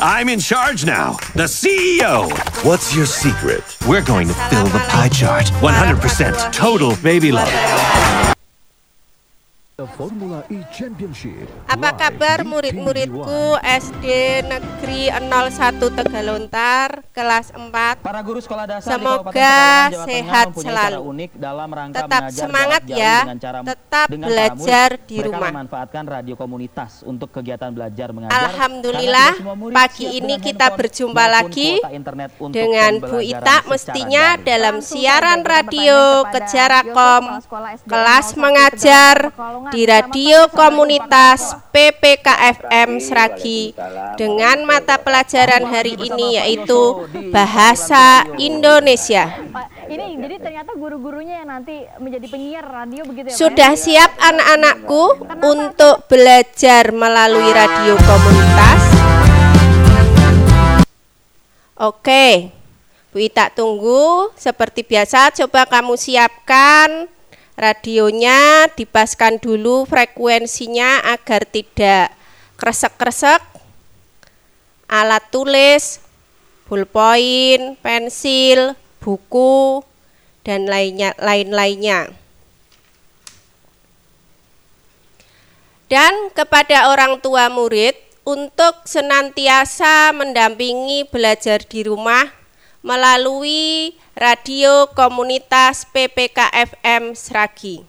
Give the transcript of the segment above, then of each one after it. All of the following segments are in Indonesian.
I'm in charge now, the CEO. What's your secret? We're going to fill the pie chart. 100% total baby love. Formula E Championship. Apa kabar murid-muridku SD Negeri 01 Tegalontar kelas 4? Para guru sekolah dasar Semoga di Kabupaten Pekalongan, Jawa sehat Tengah selalu. unik dalam rangka Tetap semangat ya. dengan cara, Tetap dengan belajar murid. di Mereka rumah. memanfaatkan radio komunitas untuk kegiatan belajar mengajar. Alhamdulillah, pagi ini kita berjumpa lagi internet untuk dengan Bu Ita mestinya dalam Langsung siaran radio Kejarakom kelas 01 mengajar. Di radio komunitas PPKFM Sragi dengan mata pelajaran hari ini yaitu Bahasa Indonesia. Ini jadi ternyata guru-gurunya yang nanti menjadi penyiar radio begitu ya Pak, Sudah ya? siap anak-anakku untuk belajar melalui radio komunitas? Oke, Bu Ita tunggu. Seperti biasa, coba kamu siapkan radionya, dipaskan dulu frekuensinya agar tidak kresek-kresek. Alat tulis, pulpoin, pensil, buku, dan lainnya lain-lainnya. Dan kepada orang tua murid untuk senantiasa mendampingi belajar di rumah melalui radio komunitas PPKFM Sragi.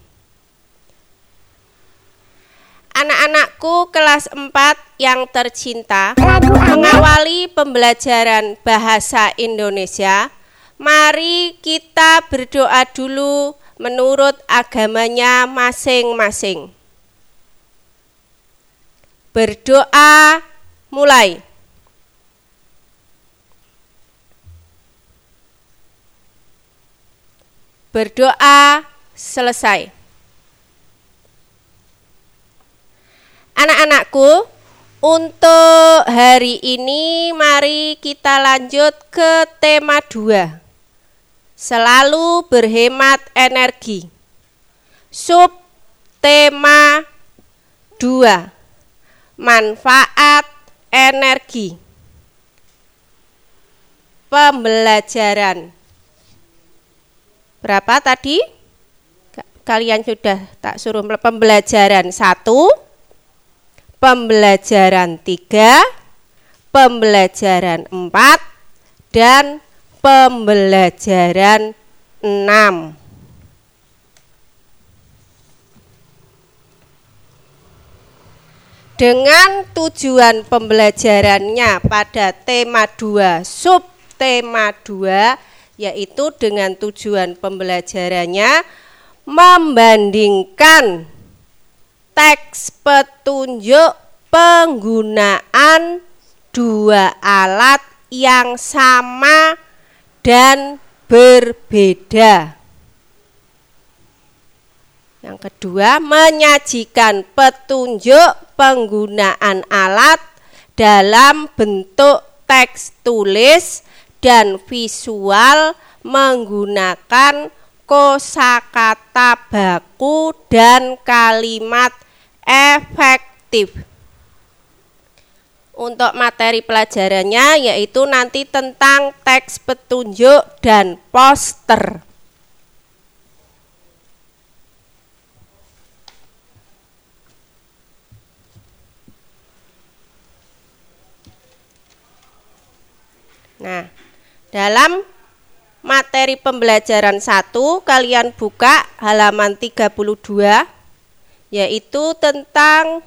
Anak-anakku kelas 4 yang tercinta mengawali pembelajaran bahasa Indonesia. Mari kita berdoa dulu menurut agamanya masing-masing. Berdoa mulai. Berdoa selesai. Anak-anakku, untuk hari ini mari kita lanjut ke tema 2. Selalu berhemat energi. Sub tema 2. Manfaat energi. Pembelajaran. Berapa tadi? Ka- Kalian sudah tak suruh pembelajaran satu, pembelajaran tiga, pembelajaran empat, dan pembelajaran enam. Dengan tujuan pembelajarannya pada tema 2, sub tema 2, yaitu dengan tujuan pembelajarannya membandingkan teks petunjuk penggunaan dua alat yang sama dan berbeda. Yang kedua, menyajikan petunjuk penggunaan alat dalam bentuk teks tulis dan visual menggunakan kosakata baku dan kalimat efektif. Untuk materi pelajarannya yaitu nanti tentang teks petunjuk dan poster. Nah, dalam materi pembelajaran 1 kalian buka halaman 32 yaitu tentang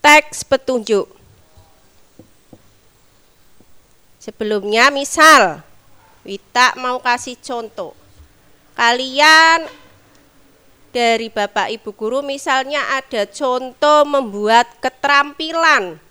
teks petunjuk. Sebelumnya misal Wita mau kasih contoh. Kalian dari Bapak Ibu guru misalnya ada contoh membuat keterampilan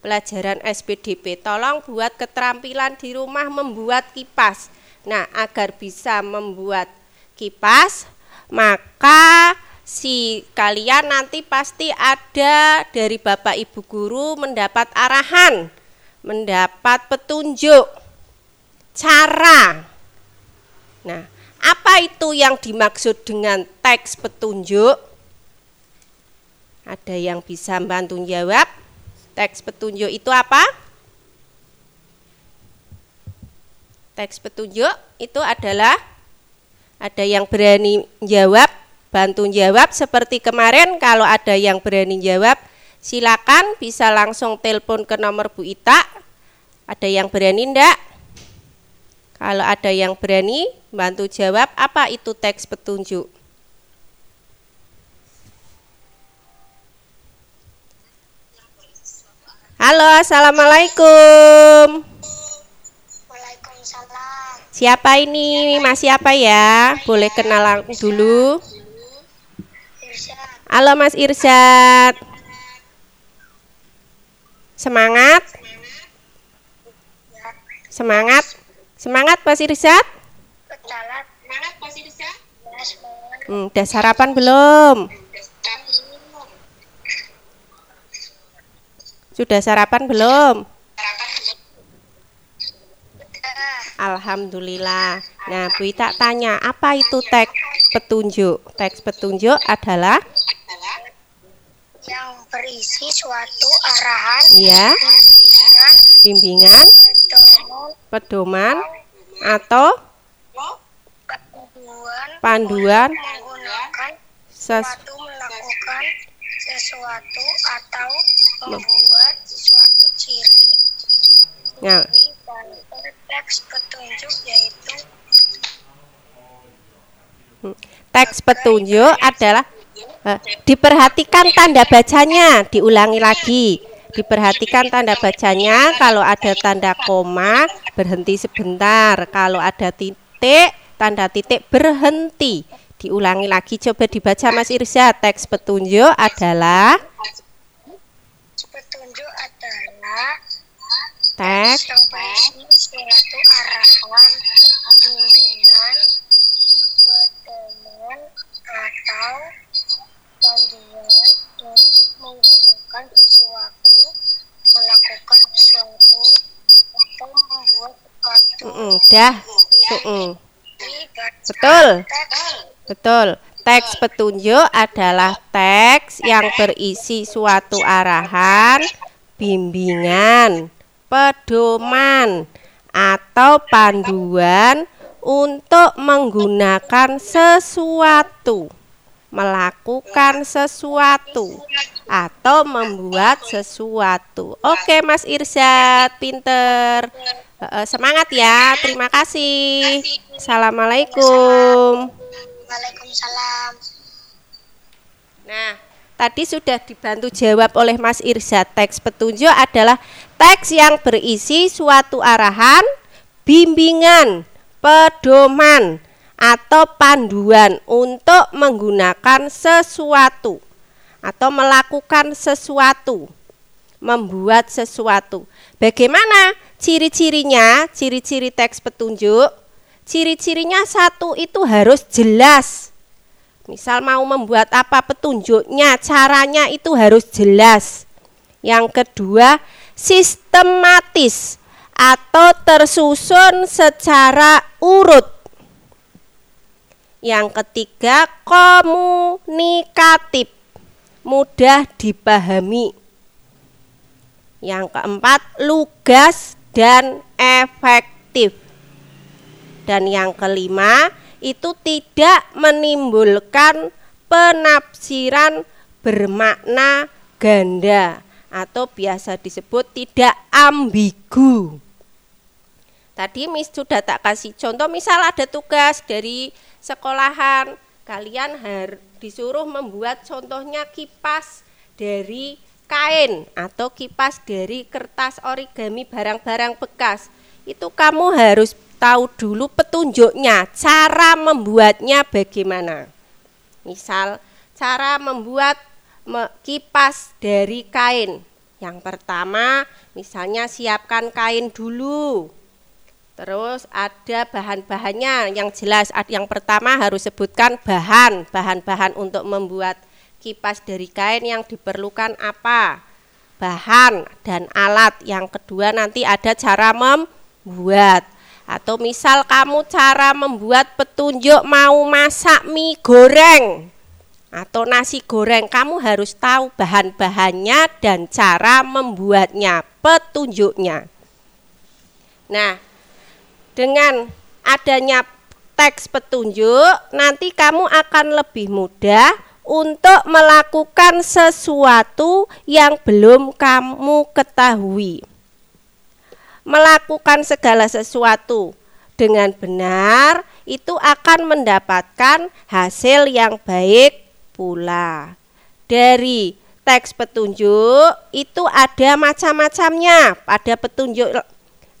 pelajaran SPDP. Tolong buat keterampilan di rumah membuat kipas. Nah, agar bisa membuat kipas, maka si kalian nanti pasti ada dari Bapak Ibu guru mendapat arahan, mendapat petunjuk cara. Nah, apa itu yang dimaksud dengan teks petunjuk? Ada yang bisa bantu jawab? Teks petunjuk itu apa? Teks petunjuk itu adalah ada yang berani jawab, bantu jawab seperti kemarin kalau ada yang berani jawab silakan bisa langsung telepon ke nomor Bu Ita. Ada yang berani ndak? Kalau ada yang berani bantu jawab apa itu teks petunjuk? Halo, assalamualaikum. Waalaikumsalam. Siapa ini? Mas siapa ya? Boleh kenalan dulu. Irsyad. Halo Mas Irsyad. Semangat. Semangat. Semangat Mas Irsyad. Semangat? Ya, semangat. Hmm, udah sarapan belum? Sudah sarapan belum? Alhamdulillah. Nah, Bu Ita tanya, apa itu teks petunjuk? Teks petunjuk adalah Yang berisi suatu arahan, ya, bimbingan, bimbingan, pedoman, pedoman atau panduan, panduan menggunakan ses suatu melakukan sesuatu atau membuat suatu ciri Nah, ciri dari teks petunjuk yaitu teks petunjuk adalah eh, diperhatikan tanda bacanya, diulangi lagi. Diperhatikan tanda bacanya, kalau ada tanda koma berhenti sebentar, kalau ada titik, tanda titik berhenti. Diulangi lagi coba dibaca Mas Irsyad. Teks petunjuk adalah petunjuk adalah teks yang berisi suatu arahan, bimbingan, pedoman, atau panduan untuk menggunakan sesuatu, melakukan sesuatu, atau membuat sesuatu. Mm-mm, dah. Mm-mm. Ciri dari Betul. Betul. Teks petunjuk adalah teks yang berisi suatu arahan, bimbingan, pedoman, atau panduan untuk menggunakan sesuatu, melakukan sesuatu, atau membuat sesuatu. Oke, Mas Irsyad, pinter. Eh, Semangat ya, terima kasih. Assalamualaikum. Waalaikumsalam. Nah, tadi sudah dibantu jawab oleh Mas Irsyad. Teks petunjuk adalah teks yang berisi suatu arahan, bimbingan, pedoman, atau panduan untuk menggunakan sesuatu atau melakukan sesuatu, membuat sesuatu. Bagaimana ciri-cirinya? Ciri-ciri teks petunjuk. Ciri-cirinya satu itu harus jelas. Misal mau membuat apa petunjuknya, caranya itu harus jelas. Yang kedua, sistematis atau tersusun secara urut. Yang ketiga, komunikatif, mudah dipahami. Yang keempat, lugas dan efektif. Dan yang kelima, itu tidak menimbulkan penafsiran bermakna ganda atau biasa disebut tidak ambigu. Tadi Miss sudah tak kasih contoh, misal ada tugas dari sekolahan, kalian har disuruh membuat contohnya kipas dari kain atau kipas dari kertas origami barang-barang bekas. Itu kamu harus tahu dulu petunjuknya, cara membuatnya bagaimana. Misal cara membuat me- kipas dari kain. Yang pertama, misalnya siapkan kain dulu. Terus ada bahan-bahannya yang jelas. Yang pertama harus sebutkan bahan, bahan-bahan untuk membuat kipas dari kain yang diperlukan apa? Bahan dan alat. Yang kedua nanti ada cara membuat. Atau misal kamu cara membuat petunjuk mau masak mie goreng atau nasi goreng, kamu harus tahu bahan-bahannya dan cara membuatnya, petunjuknya. Nah, dengan adanya teks petunjuk, nanti kamu akan lebih mudah untuk melakukan sesuatu yang belum kamu ketahui. Melakukan segala sesuatu dengan benar itu akan mendapatkan hasil yang baik pula. Dari teks petunjuk itu ada macam-macamnya. Pada petunjuk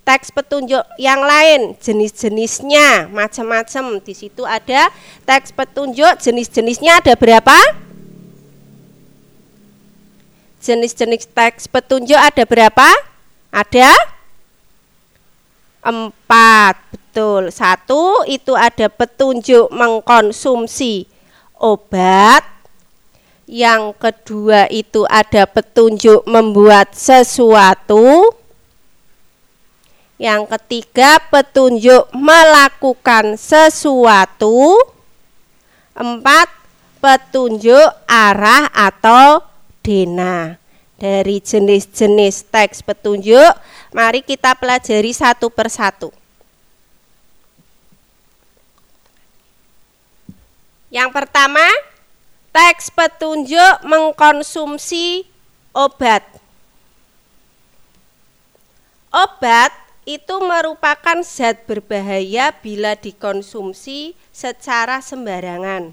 teks petunjuk yang lain, jenis-jenisnya macam-macam. Di situ ada teks petunjuk, jenis-jenisnya ada berapa? Jenis-jenis teks petunjuk ada berapa? Ada empat, betul. Satu itu ada petunjuk mengkonsumsi obat. Yang kedua itu ada petunjuk membuat sesuatu. Yang ketiga, petunjuk melakukan sesuatu. Empat, petunjuk arah atau dena. Dari jenis-jenis teks petunjuk, mari kita pelajari satu persatu. Yang pertama, teks petunjuk mengkonsumsi obat. Obat itu merupakan zat berbahaya bila dikonsumsi secara sembarangan.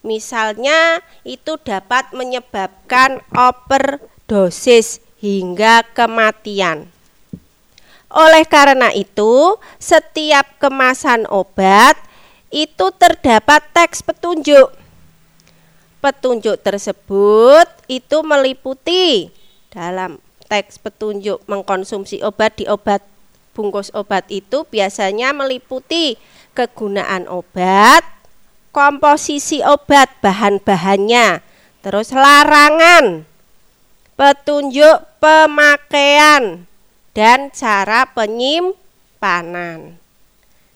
Misalnya, itu dapat menyebabkan overdosis hingga kematian. Oleh karena itu, setiap kemasan obat itu terdapat teks petunjuk. Petunjuk tersebut itu meliputi dalam teks petunjuk mengkonsumsi obat di obat bungkus obat itu biasanya meliputi kegunaan obat, komposisi obat, bahan-bahannya, terus larangan, petunjuk pemakaian, dan cara penyimpanan.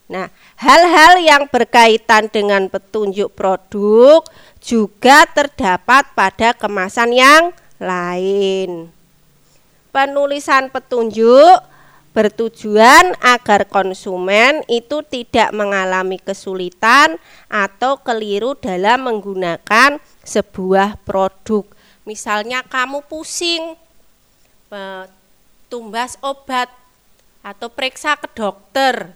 Nah, hal-hal yang berkaitan dengan petunjuk produk juga terdapat pada kemasan yang lain. Penulisan petunjuk bertujuan agar konsumen itu tidak mengalami kesulitan atau keliru dalam menggunakan sebuah produk. Misalnya kamu pusing tumbas obat atau periksa ke dokter,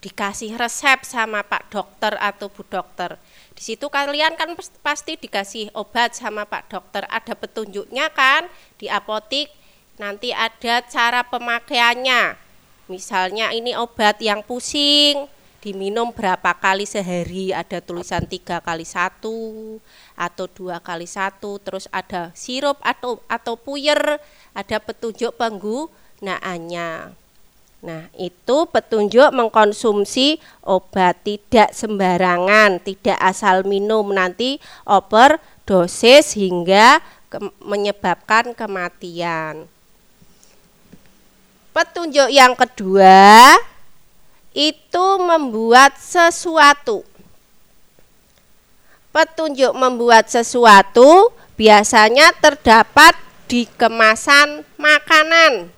dikasih resep sama Pak dokter atau Bu dokter. Di situ kalian kan pasti dikasih obat sama Pak dokter, ada petunjuknya kan di apotik nanti ada cara pemakaiannya. Misalnya ini obat yang pusing, diminum berapa kali sehari, ada tulisan tiga kali satu atau dua kali satu, terus ada sirup atau atau puyer, ada petunjuk penggunaannya. Nah, itu petunjuk mengkonsumsi obat tidak sembarangan, tidak asal minum nanti overdosis hingga ke menyebabkan kematian. Petunjuk yang kedua itu membuat sesuatu. Petunjuk membuat sesuatu biasanya terdapat di kemasan makanan.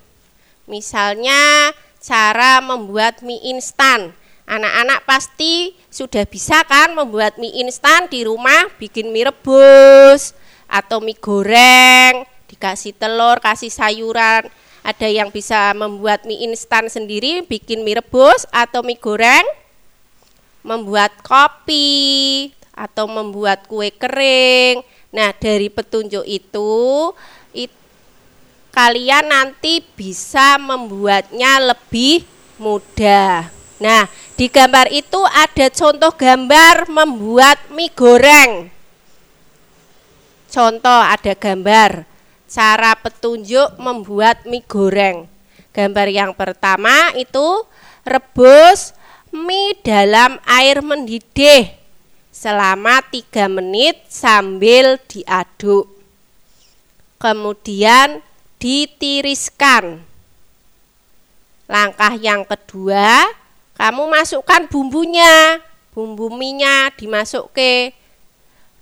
Misalnya cara membuat mie instan. Anak-anak pasti sudah bisa kan membuat mie instan di rumah, bikin mie rebus atau mie goreng, dikasih telur, kasih sayuran ada yang bisa membuat mie instan sendiri, bikin mie rebus atau mie goreng, membuat kopi atau membuat kue kering. Nah, dari petunjuk itu it, kalian nanti bisa membuatnya lebih mudah. Nah, di gambar itu ada contoh gambar membuat mie goreng. Contoh ada gambar cara petunjuk membuat mie goreng. Gambar yang pertama itu rebus mie dalam air mendidih selama 3 menit sambil diaduk. Kemudian ditiriskan. Langkah yang kedua, kamu masukkan bumbunya. Bumbu minyak dimasuk ke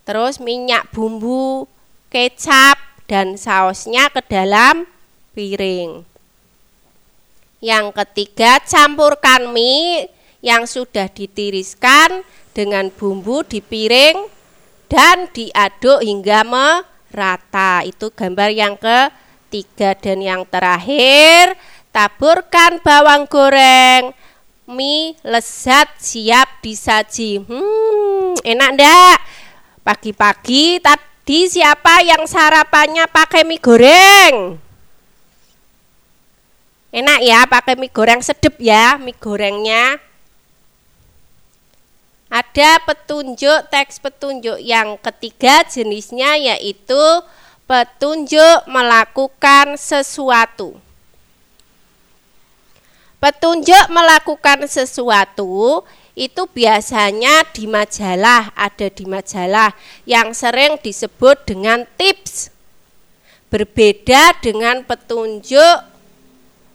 terus minyak bumbu, kecap, dan sausnya ke dalam piring. Yang ketiga, campurkan mie yang sudah ditiriskan dengan bumbu di piring dan diaduk hingga merata. Itu gambar yang ketiga dan yang terakhir, taburkan bawang goreng. Mie lezat siap disaji. Hmm, enak ndak? Pagi-pagi tadi siapa yang sarapannya pakai mie goreng? Enak ya pakai mie goreng sedep ya mie gorengnya. Ada petunjuk teks petunjuk yang ketiga jenisnya yaitu petunjuk melakukan sesuatu. Petunjuk melakukan sesuatu itu biasanya di majalah, ada di majalah yang sering disebut dengan tips. Berbeda dengan petunjuk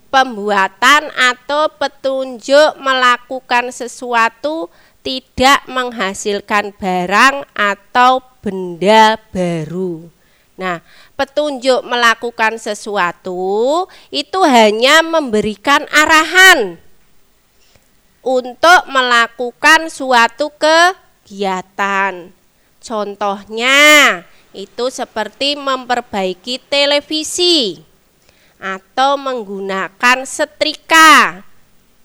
pembuatan atau petunjuk melakukan sesuatu tidak menghasilkan barang atau benda baru. Nah, petunjuk melakukan sesuatu itu hanya memberikan arahan untuk melakukan suatu kegiatan. Contohnya, itu seperti memperbaiki televisi atau menggunakan setrika.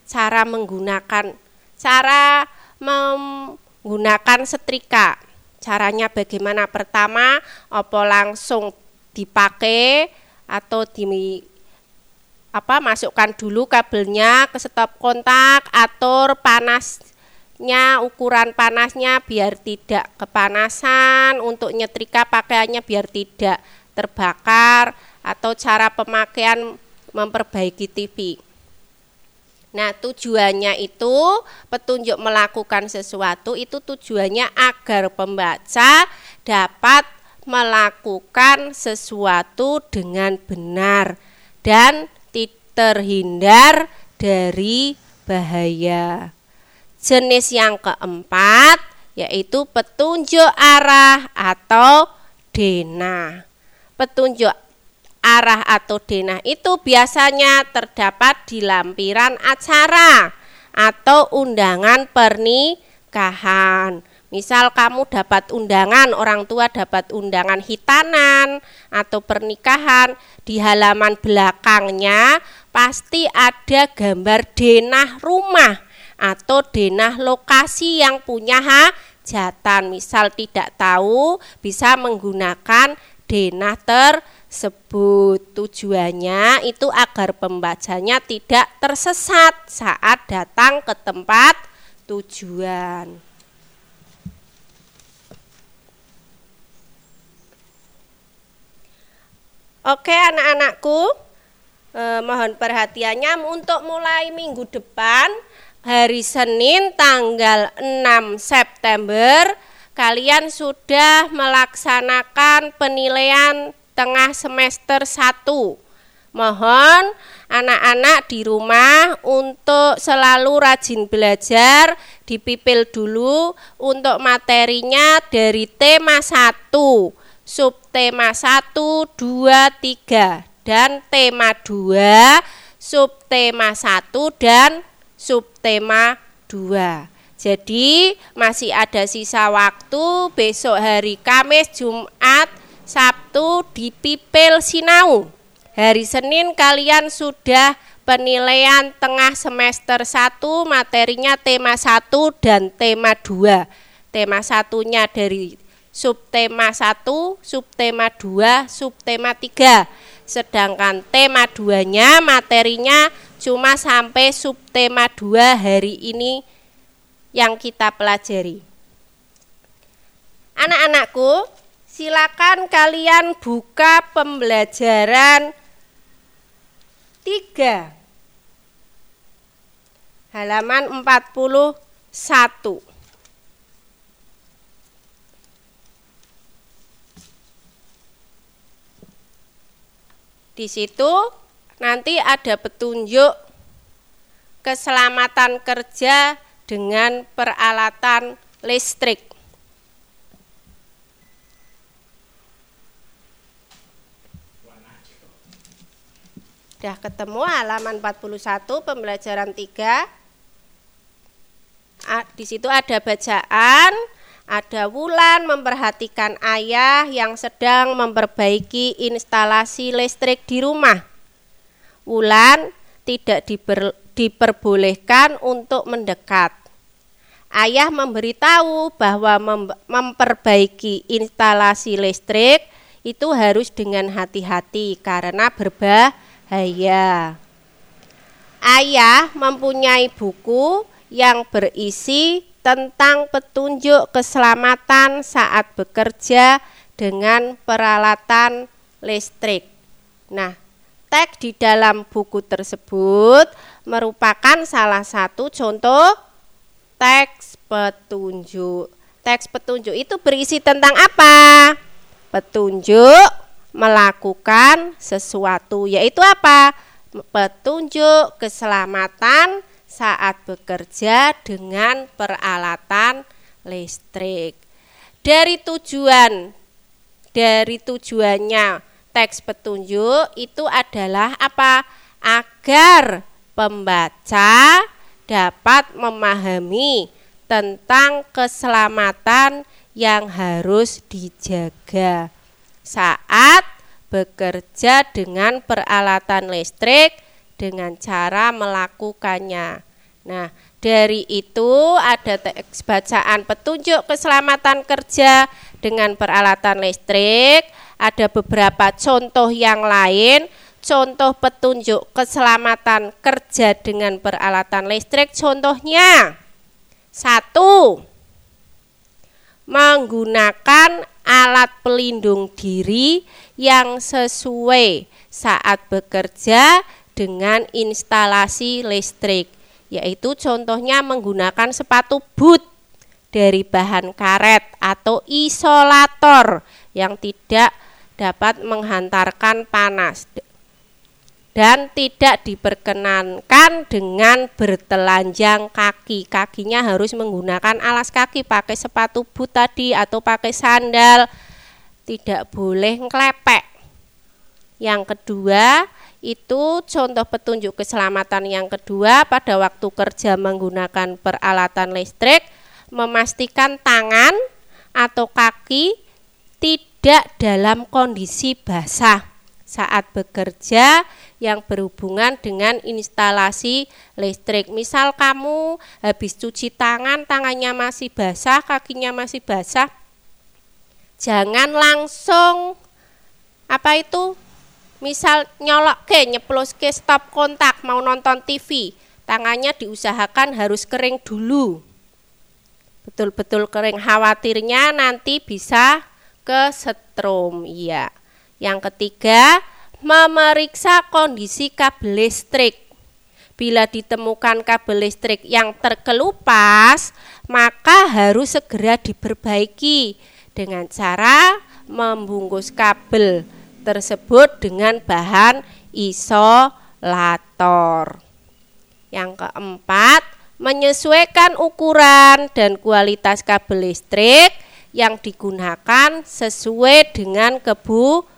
Cara menggunakan cara menggunakan setrika. Caranya bagaimana? Pertama, opo langsung dipakai atau di apa masukkan dulu kabelnya ke stop kontak, atur panasnya, ukuran panasnya biar tidak kepanasan, untuk nyetrika pakaiannya biar tidak terbakar atau cara pemakaian memperbaiki TV. Nah, tujuannya itu petunjuk melakukan sesuatu itu tujuannya agar pembaca dapat melakukan sesuatu dengan benar dan terhindar dari bahaya. Jenis yang keempat yaitu petunjuk arah atau denah. Petunjuk arah atau denah itu biasanya terdapat di lampiran acara atau undangan pernikahan. Misal kamu dapat undangan, orang tua dapat undangan hitanan atau pernikahan, di halaman belakangnya pasti ada gambar denah rumah atau denah lokasi yang punya hajatan. Misal tidak tahu bisa menggunakan denah tersebut. Tujuannya itu agar pembacanya tidak tersesat saat datang ke tempat tujuan. Oke anak-anakku, eh, mohon perhatiannya untuk mulai minggu depan hari Senin tanggal 6 September kalian sudah melaksanakan penilaian tengah semester 1. Mohon anak-anak di rumah untuk selalu rajin belajar, dipipil dulu untuk materinya dari tema 1 subtema 1, 2, 3 dan tema 2, subtema 1 dan subtema 2. Jadi masih ada sisa waktu besok hari Kamis, Jumat, Sabtu di Pipil Sinau. Hari Senin kalian sudah penilaian tengah semester 1 materinya tema 1 dan tema 2. Tema satunya dari subtema 1, subtema 2, subtema 3. Sedangkan tema 2-nya materinya cuma sampai subtema 2 hari ini yang kita pelajari. Anak-anakku, silakan kalian buka pembelajaran 3 halaman 41. Di situ nanti ada petunjuk keselamatan kerja dengan peralatan listrik. Udah ketemu halaman 41 pembelajaran 3. A- Di situ ada bacaan, ada Wulan memperhatikan ayah yang sedang memperbaiki instalasi listrik di rumah. Wulan tidak diper- diperbolehkan untuk mendekat. Ayah memberitahu bahwa mem- memperbaiki instalasi listrik itu harus dengan hati-hati karena berbahaya. Ayah mempunyai buku yang berisi tentang petunjuk keselamatan saat bekerja dengan peralatan listrik. Nah, teks di dalam buku tersebut merupakan salah satu contoh teks petunjuk. Teks petunjuk itu berisi tentang apa? Petunjuk melakukan sesuatu, yaitu apa? Petunjuk keselamatan saat bekerja dengan peralatan listrik. Dari tujuan dari tujuannya teks petunjuk itu adalah apa? Agar pembaca dapat memahami tentang keselamatan yang harus dijaga saat bekerja dengan peralatan listrik dengan cara melakukannya. Nah, dari itu ada teks bacaan petunjuk keselamatan kerja dengan peralatan listrik, ada beberapa contoh yang lain, contoh petunjuk keselamatan kerja dengan peralatan listrik contohnya. Satu, menggunakan alat pelindung diri yang sesuai saat bekerja dengan instalasi listrik, yaitu contohnya menggunakan sepatu boot dari bahan karet atau isolator yang tidak dapat menghantarkan panas dan tidak diperkenankan dengan bertelanjang kaki. Kakinya harus menggunakan alas kaki, pakai sepatu boot tadi atau pakai sandal. Tidak boleh ngklepek. Yang kedua, itu contoh petunjuk keselamatan yang kedua pada waktu kerja menggunakan peralatan listrik, memastikan tangan atau kaki tidak dalam kondisi basah saat bekerja yang berhubungan dengan instalasi listrik. Misal kamu habis cuci tangan, tangannya masih basah, kakinya masih basah, jangan langsung apa itu? Misal nyolok ke, nyeplos ke stop kontak, mau nonton TV, tangannya diusahakan harus kering dulu. Betul-betul kering, khawatirnya nanti bisa ke setrum, iya. Yang ketiga, memeriksa kondisi kabel listrik. Bila ditemukan kabel listrik yang terkelupas, maka harus segera diperbaiki dengan cara membungkus kabel tersebut dengan bahan isolator. Yang keempat, menyesuaikan ukuran dan kualitas kabel listrik yang digunakan sesuai dengan kebutuhan.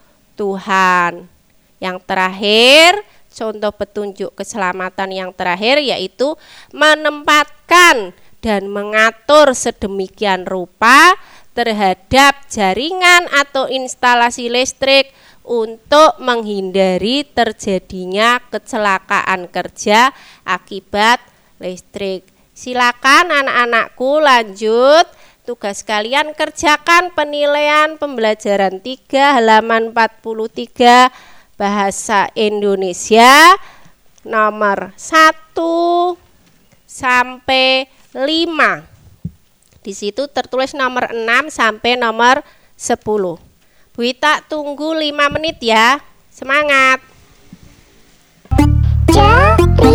Yang terakhir, contoh petunjuk keselamatan yang terakhir yaitu menempatkan dan mengatur sedemikian rupa terhadap jaringan atau instalasi listrik untuk menghindari terjadinya kecelakaan kerja akibat listrik. Silakan anak-anakku lanjut tugas kalian kerjakan penilaian pembelajaran 3 halaman 43 bahasa Indonesia nomor 1 sampai 5. Di situ tertulis nomor 6 sampai nomor 10. Bu Ita tunggu 5 menit ya. Semangat. Aku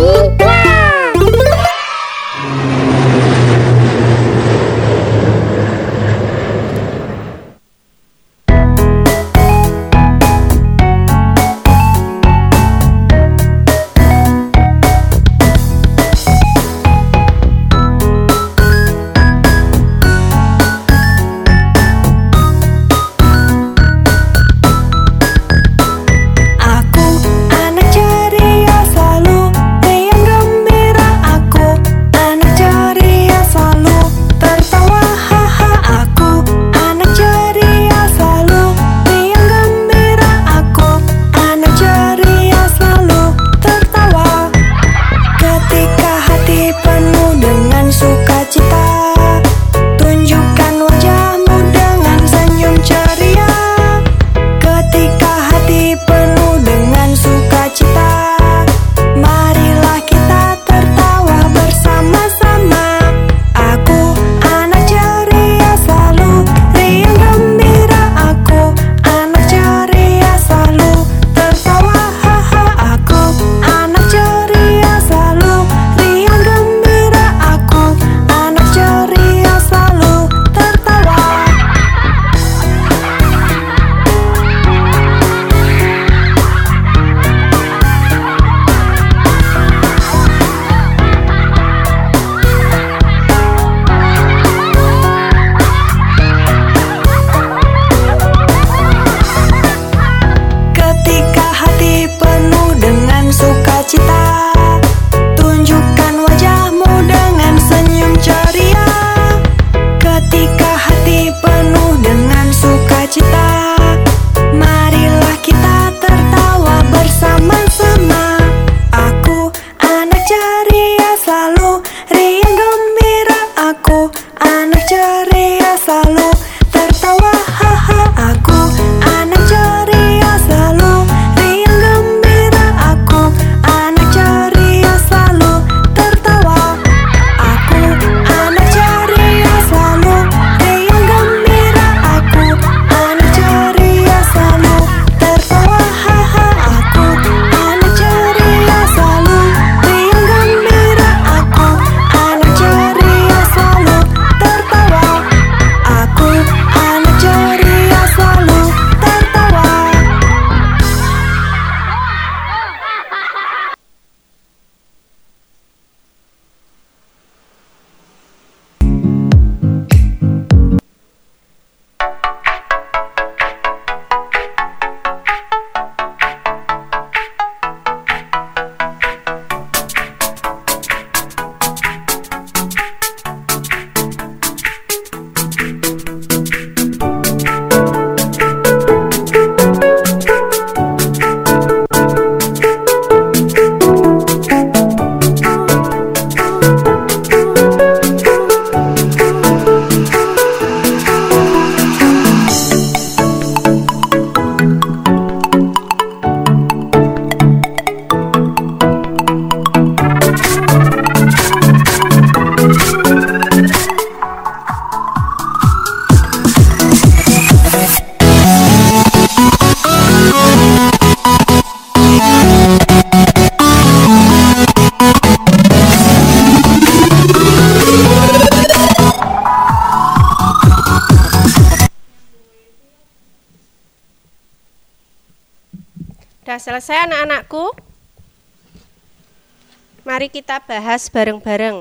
Mari kita bahas bareng-bareng.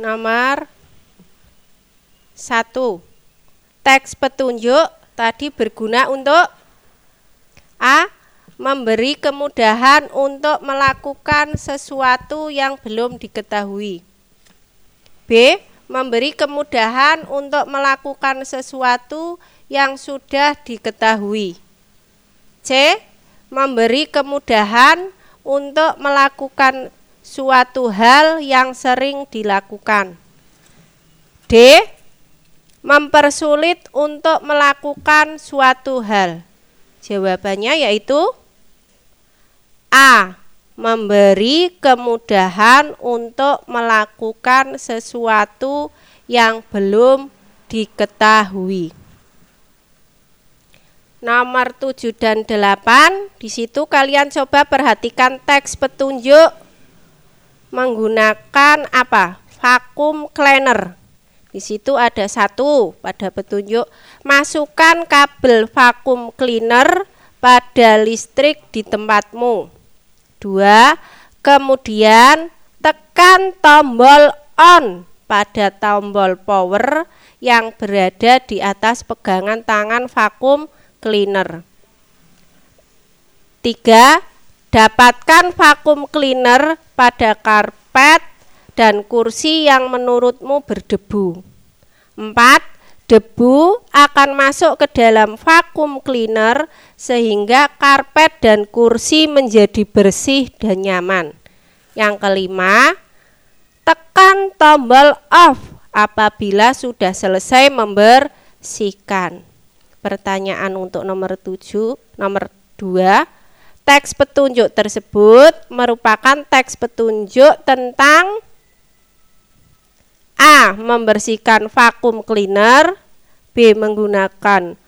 Nomor satu. Teks petunjuk tadi berguna untuk A. Memberi kemudahan untuk melakukan sesuatu yang belum diketahui. B. Memberi kemudahan untuk melakukan sesuatu yang sudah diketahui. C. Memberi kemudahan untuk melakukan suatu hal yang sering dilakukan. D. Mempersulit untuk melakukan suatu hal. Jawabannya yaitu A. Memberi kemudahan untuk melakukan sesuatu yang belum diketahui. Nomor 7 dan 8, di situ kalian coba perhatikan teks petunjuk menggunakan apa? Vakum cleaner. Di situ ada satu pada petunjuk masukkan kabel vakum cleaner pada listrik di tempatmu. Dua, kemudian tekan tombol on pada tombol power yang berada di atas pegangan tangan vakum cleaner. Tiga, dapatkan vakum cleaner pada karpet dan kursi yang menurutmu berdebu. Empat, debu akan masuk ke dalam vakum cleaner sehingga karpet dan kursi menjadi bersih dan nyaman. Yang kelima, tekan tombol off apabila sudah selesai membersihkan. Pertanyaan untuk nomor 7, nomor 2. Teks petunjuk tersebut merupakan teks petunjuk tentang A. Membersihkan vakum cleaner B. Menggunakan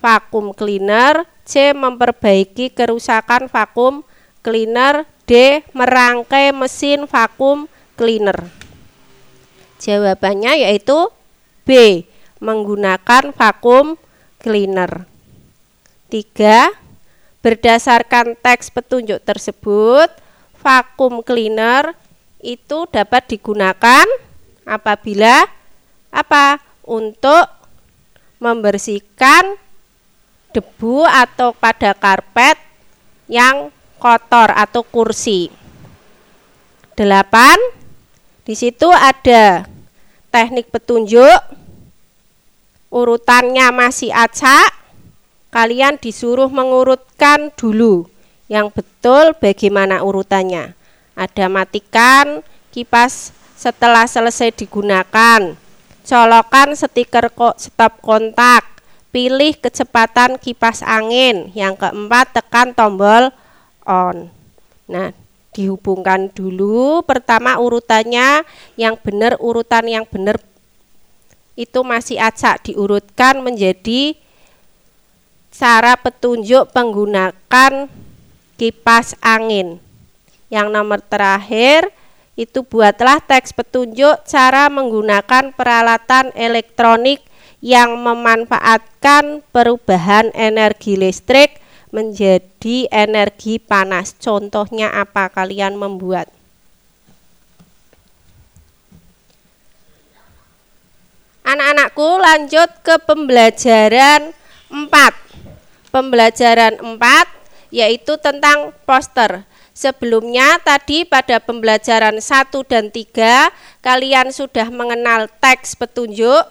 vakum cleaner C. Memperbaiki kerusakan vakum cleaner D. Merangkai mesin vakum cleaner Jawabannya yaitu B. Menggunakan vakum cleaner. 3. Berdasarkan teks petunjuk tersebut, vakum cleaner itu dapat digunakan apabila apa? Untuk membersihkan debu atau pada karpet yang kotor atau kursi. 8. Di situ ada teknik petunjuk urutannya masih acak, kalian disuruh mengurutkan dulu yang betul bagaimana urutannya. Ada matikan kipas setelah selesai digunakan. Colokan stiker stop kontak. Pilih kecepatan kipas angin. Yang keempat tekan tombol on. Nah, dihubungkan dulu pertama urutannya yang benar urutan yang benar itu masih acak diurutkan menjadi cara petunjuk menggunakan kipas angin. Yang nomor terakhir itu buatlah teks petunjuk cara menggunakan peralatan elektronik yang memanfaatkan perubahan energi listrik menjadi energi panas. Contohnya apa kalian membuat? Anak-anakku lanjut ke pembelajaran 4. Pembelajaran 4 yaitu tentang poster. Sebelumnya tadi pada pembelajaran 1 dan 3 kalian sudah mengenal teks petunjuk.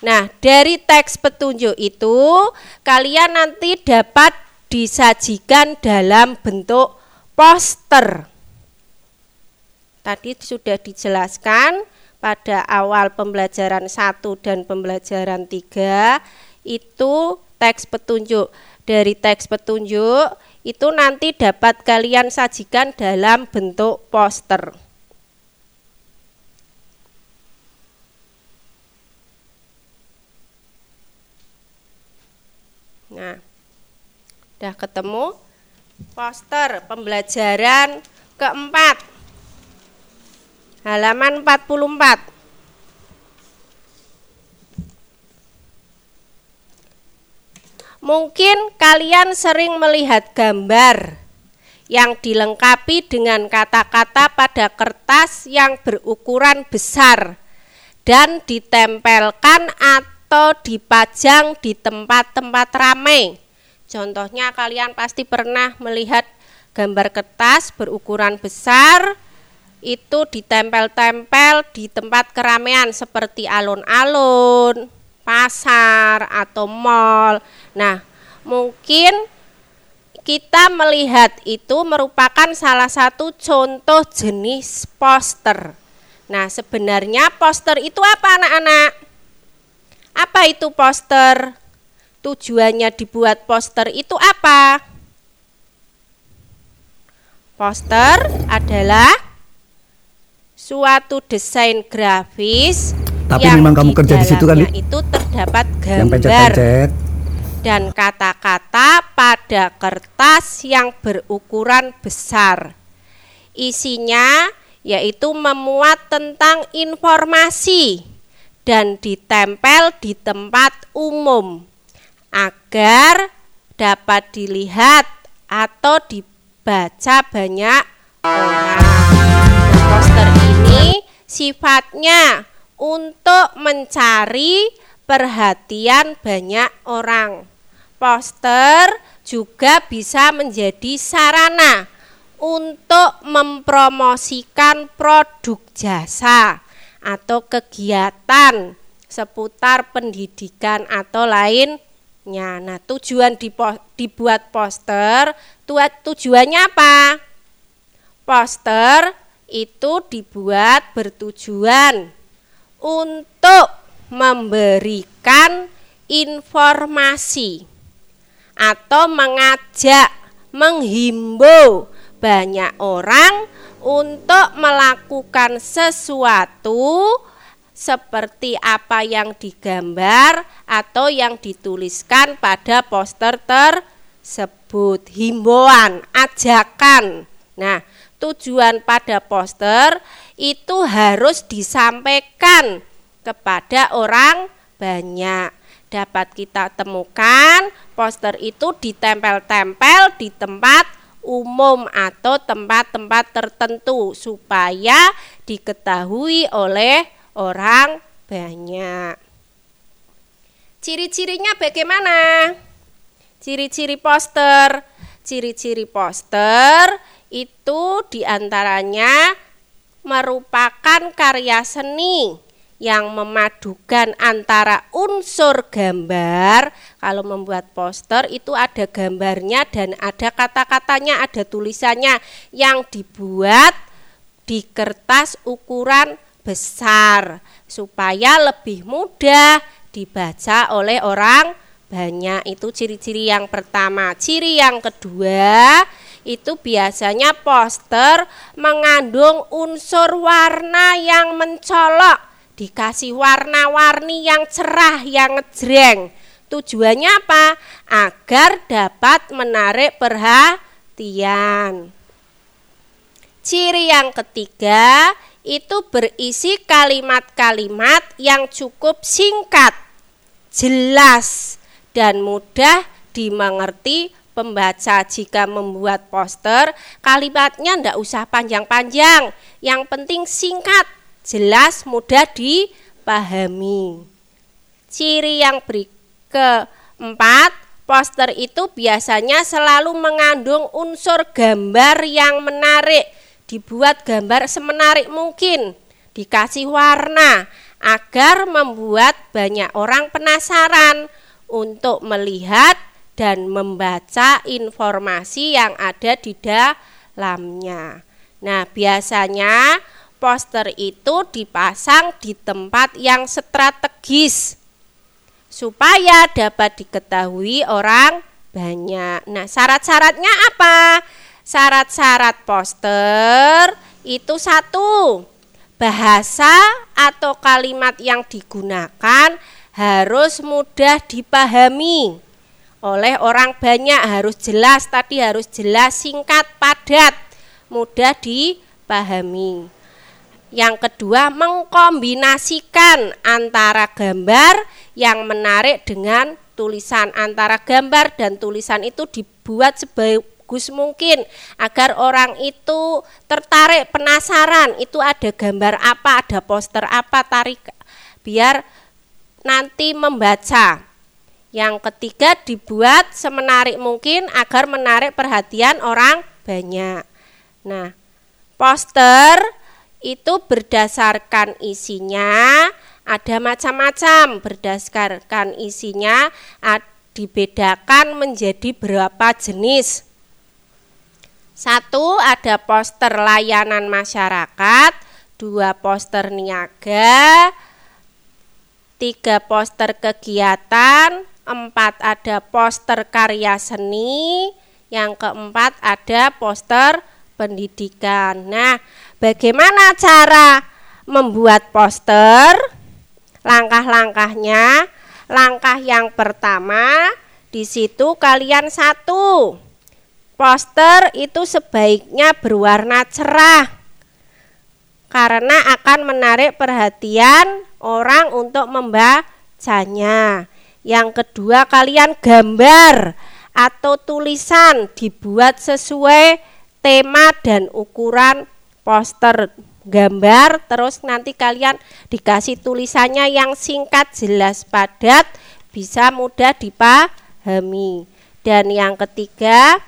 Nah, dari teks petunjuk itu kalian nanti dapat disajikan dalam bentuk poster. Tadi sudah dijelaskan pada awal pembelajaran 1 dan pembelajaran 3 itu teks petunjuk. Dari teks petunjuk itu nanti dapat kalian sajikan dalam bentuk poster. Nah, udah ketemu poster pembelajaran keempat halaman 44. Mungkin kalian sering melihat gambar yang dilengkapi dengan kata-kata pada kertas yang berukuran besar dan ditempelkan atau dipajang di tempat-tempat ramai. Contohnya kalian pasti pernah melihat gambar kertas berukuran besar itu ditempel-tempel di tempat keramaian seperti alun-alun, pasar atau mall. Nah, mungkin kita melihat itu merupakan salah satu contoh jenis poster. Nah, sebenarnya poster itu apa anak-anak? Apa itu poster? Tujuannya dibuat poster itu apa? Poster adalah suatu desain grafis Tapi yang memang kamu kerja di situ kan, itu terdapat Yang gambar pencet-pencet. dan kata-kata pada kertas yang berukuran besar. Isinya yaitu memuat tentang informasi dan ditempel di tempat umum agar dapat dilihat atau dibaca banyak orang. Poster ini sifatnya untuk mencari perhatian banyak orang. Poster juga bisa menjadi sarana untuk mempromosikan produk jasa atau kegiatan seputar pendidikan atau lainnya. Nah, tujuan dibuat poster, tujuannya apa? Poster itu dibuat bertujuan untuk memberikan informasi atau mengajak, menghimbau banyak orang untuk melakukan sesuatu seperti apa yang digambar atau yang dituliskan pada poster tersebut. Himbauan, ajakan. Nah, tujuan pada poster itu harus disampaikan kepada orang banyak. Dapat kita temukan poster itu ditempel-tempel di tempat umum atau tempat-tempat tertentu supaya diketahui oleh orang banyak. Ciri-cirinya bagaimana? Ciri-ciri poster. Ciri-ciri poster itu di antaranya merupakan karya seni yang memadukan antara unsur gambar. Kalau membuat poster itu ada gambarnya dan ada kata-katanya, ada tulisannya yang dibuat di kertas ukuran besar supaya lebih mudah dibaca oleh orang banyak. Itu ciri-ciri yang pertama. Ciri yang kedua itu biasanya poster mengandung unsur warna yang mencolok dikasih warna-warni yang cerah, yang ngejreng. Tujuannya apa? Agar dapat menarik perhatian. Ciri yang ketiga itu berisi kalimat-kalimat yang cukup singkat, jelas, dan mudah dimengerti pembaca jika membuat poster kalimatnya ndak usah panjang-panjang yang penting singkat jelas mudah dipahami. Ciri yang beri keempat, poster itu biasanya selalu mengandung unsur gambar yang menarik. Dibuat gambar semenarik mungkin, dikasih warna agar membuat banyak orang penasaran untuk melihat dan membaca informasi yang ada di dalamnya. Nah, biasanya poster itu dipasang di tempat yang strategis supaya dapat diketahui orang banyak. Nah, syarat-syaratnya apa? Syarat-syarat poster itu satu, bahasa atau kalimat yang digunakan harus mudah dipahami oleh orang banyak, harus jelas tadi harus jelas, singkat, padat, mudah dipahami. Yang kedua, mengkombinasikan antara gambar yang menarik dengan tulisan antara gambar dan tulisan itu dibuat sebagus mungkin agar orang itu tertarik penasaran itu ada gambar apa ada poster apa tarik biar nanti membaca yang ketiga dibuat semenarik mungkin agar menarik perhatian orang banyak nah poster itu berdasarkan isinya ada macam-macam berdasarkan isinya dibedakan menjadi berapa jenis. Satu ada poster layanan masyarakat, dua poster niaga, tiga poster kegiatan, empat ada poster karya seni, yang keempat ada poster pendidikan. Nah, bagaimana cara membuat poster? Langkah-langkahnya, langkah yang pertama di situ kalian satu. Poster itu sebaiknya berwarna cerah. Karena akan menarik perhatian orang untuk membacanya. Yang kedua, kalian gambar atau tulisan dibuat sesuai tema dan ukuran poster. Gambar terus nanti kalian dikasih tulisannya yang singkat jelas padat bisa mudah dipahami. Dan yang ketiga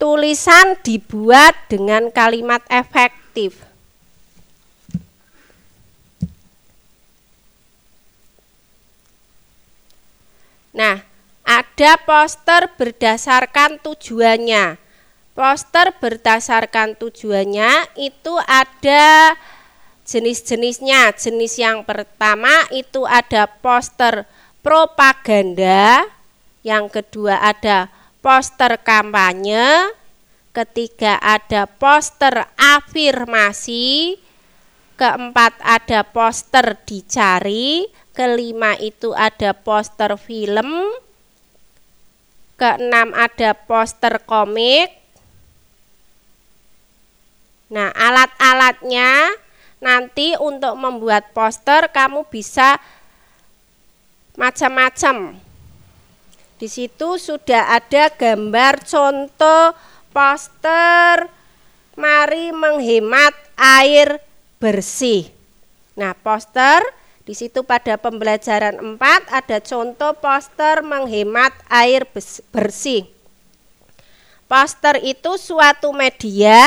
tulisan dibuat dengan kalimat efektif Nah, ada poster berdasarkan tujuannya. Poster berdasarkan tujuannya itu ada jenis-jenisnya. Jenis yang pertama itu ada poster propaganda, yang kedua ada poster kampanye, ketiga ada poster afirmasi, keempat ada poster dicari, kelima itu ada poster film, keenam ada poster komik, Nah, alat-alatnya nanti untuk membuat poster kamu bisa macam-macam. Di situ sudah ada gambar contoh poster mari menghemat air bersih. Nah, poster di situ pada pembelajaran 4 ada contoh poster menghemat air bersih. Poster itu suatu media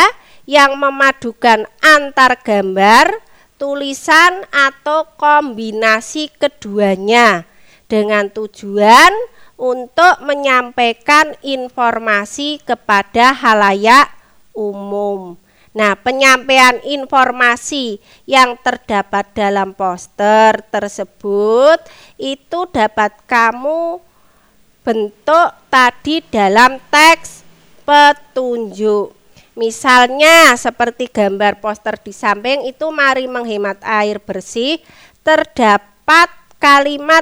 yang memadukan antar gambar, tulisan atau kombinasi keduanya dengan tujuan untuk menyampaikan informasi kepada halayak umum. Nah, penyampaian informasi yang terdapat dalam poster tersebut itu dapat kamu bentuk tadi dalam teks petunjuk. Misalnya seperti gambar poster di samping itu mari menghemat air bersih terdapat kalimat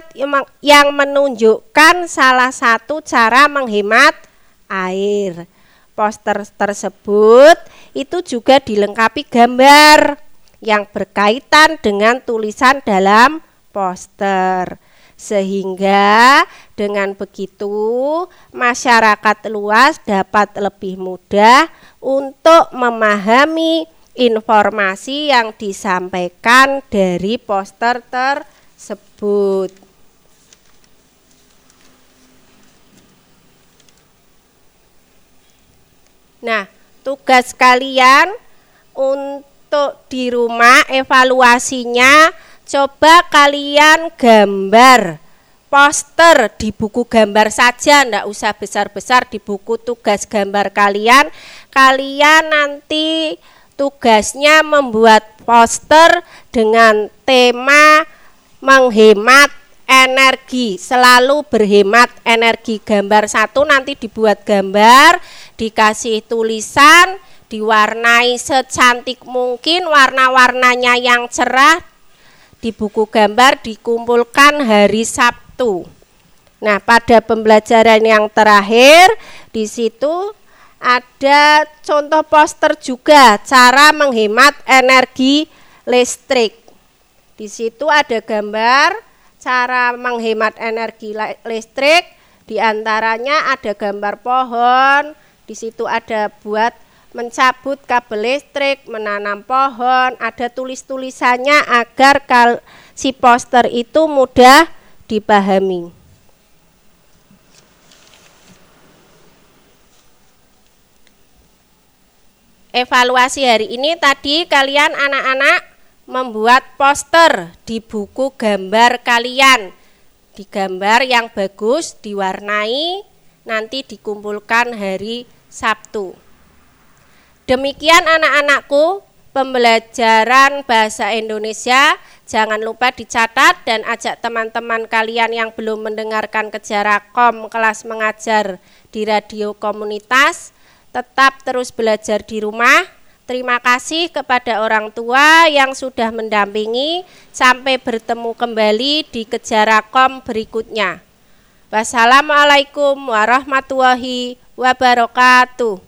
yang menunjukkan salah satu cara menghemat air. Poster tersebut itu juga dilengkapi gambar yang berkaitan dengan tulisan dalam poster. Sehingga dengan begitu masyarakat luas dapat lebih mudah untuk memahami informasi yang disampaikan dari poster tersebut. Nah, tugas kalian untuk di rumah evaluasinya Coba kalian gambar poster di buku gambar saja, ndak usah besar-besar di buku tugas gambar kalian. Kalian nanti tugasnya membuat poster dengan tema menghemat energi selalu berhemat energi gambar satu nanti dibuat gambar dikasih tulisan diwarnai secantik mungkin warna-warnanya yang cerah di buku gambar dikumpulkan hari Sabtu. Nah, pada pembelajaran yang terakhir di situ ada contoh poster juga cara menghemat energi listrik. Di situ ada gambar cara menghemat energi listrik Di antaranya ada gambar pohon, di situ ada buat mencabut kabel listrik, menanam pohon, ada tulis-tulisannya agar kal si poster itu mudah dipahami. Evaluasi hari ini tadi kalian anak-anak membuat poster di buku gambar kalian. Di gambar yang bagus, diwarnai, nanti dikumpulkan hari Sabtu. Demikian anak-anakku, pembelajaran bahasa Indonesia. Jangan lupa dicatat dan ajak teman-teman kalian yang belum mendengarkan Kejarakom kelas mengajar di radio komunitas tetap terus belajar di rumah. Terima kasih kepada orang tua yang sudah mendampingi sampai bertemu kembali di Kejarakom berikutnya. Wassalamualaikum warahmatullahi wabarakatuh.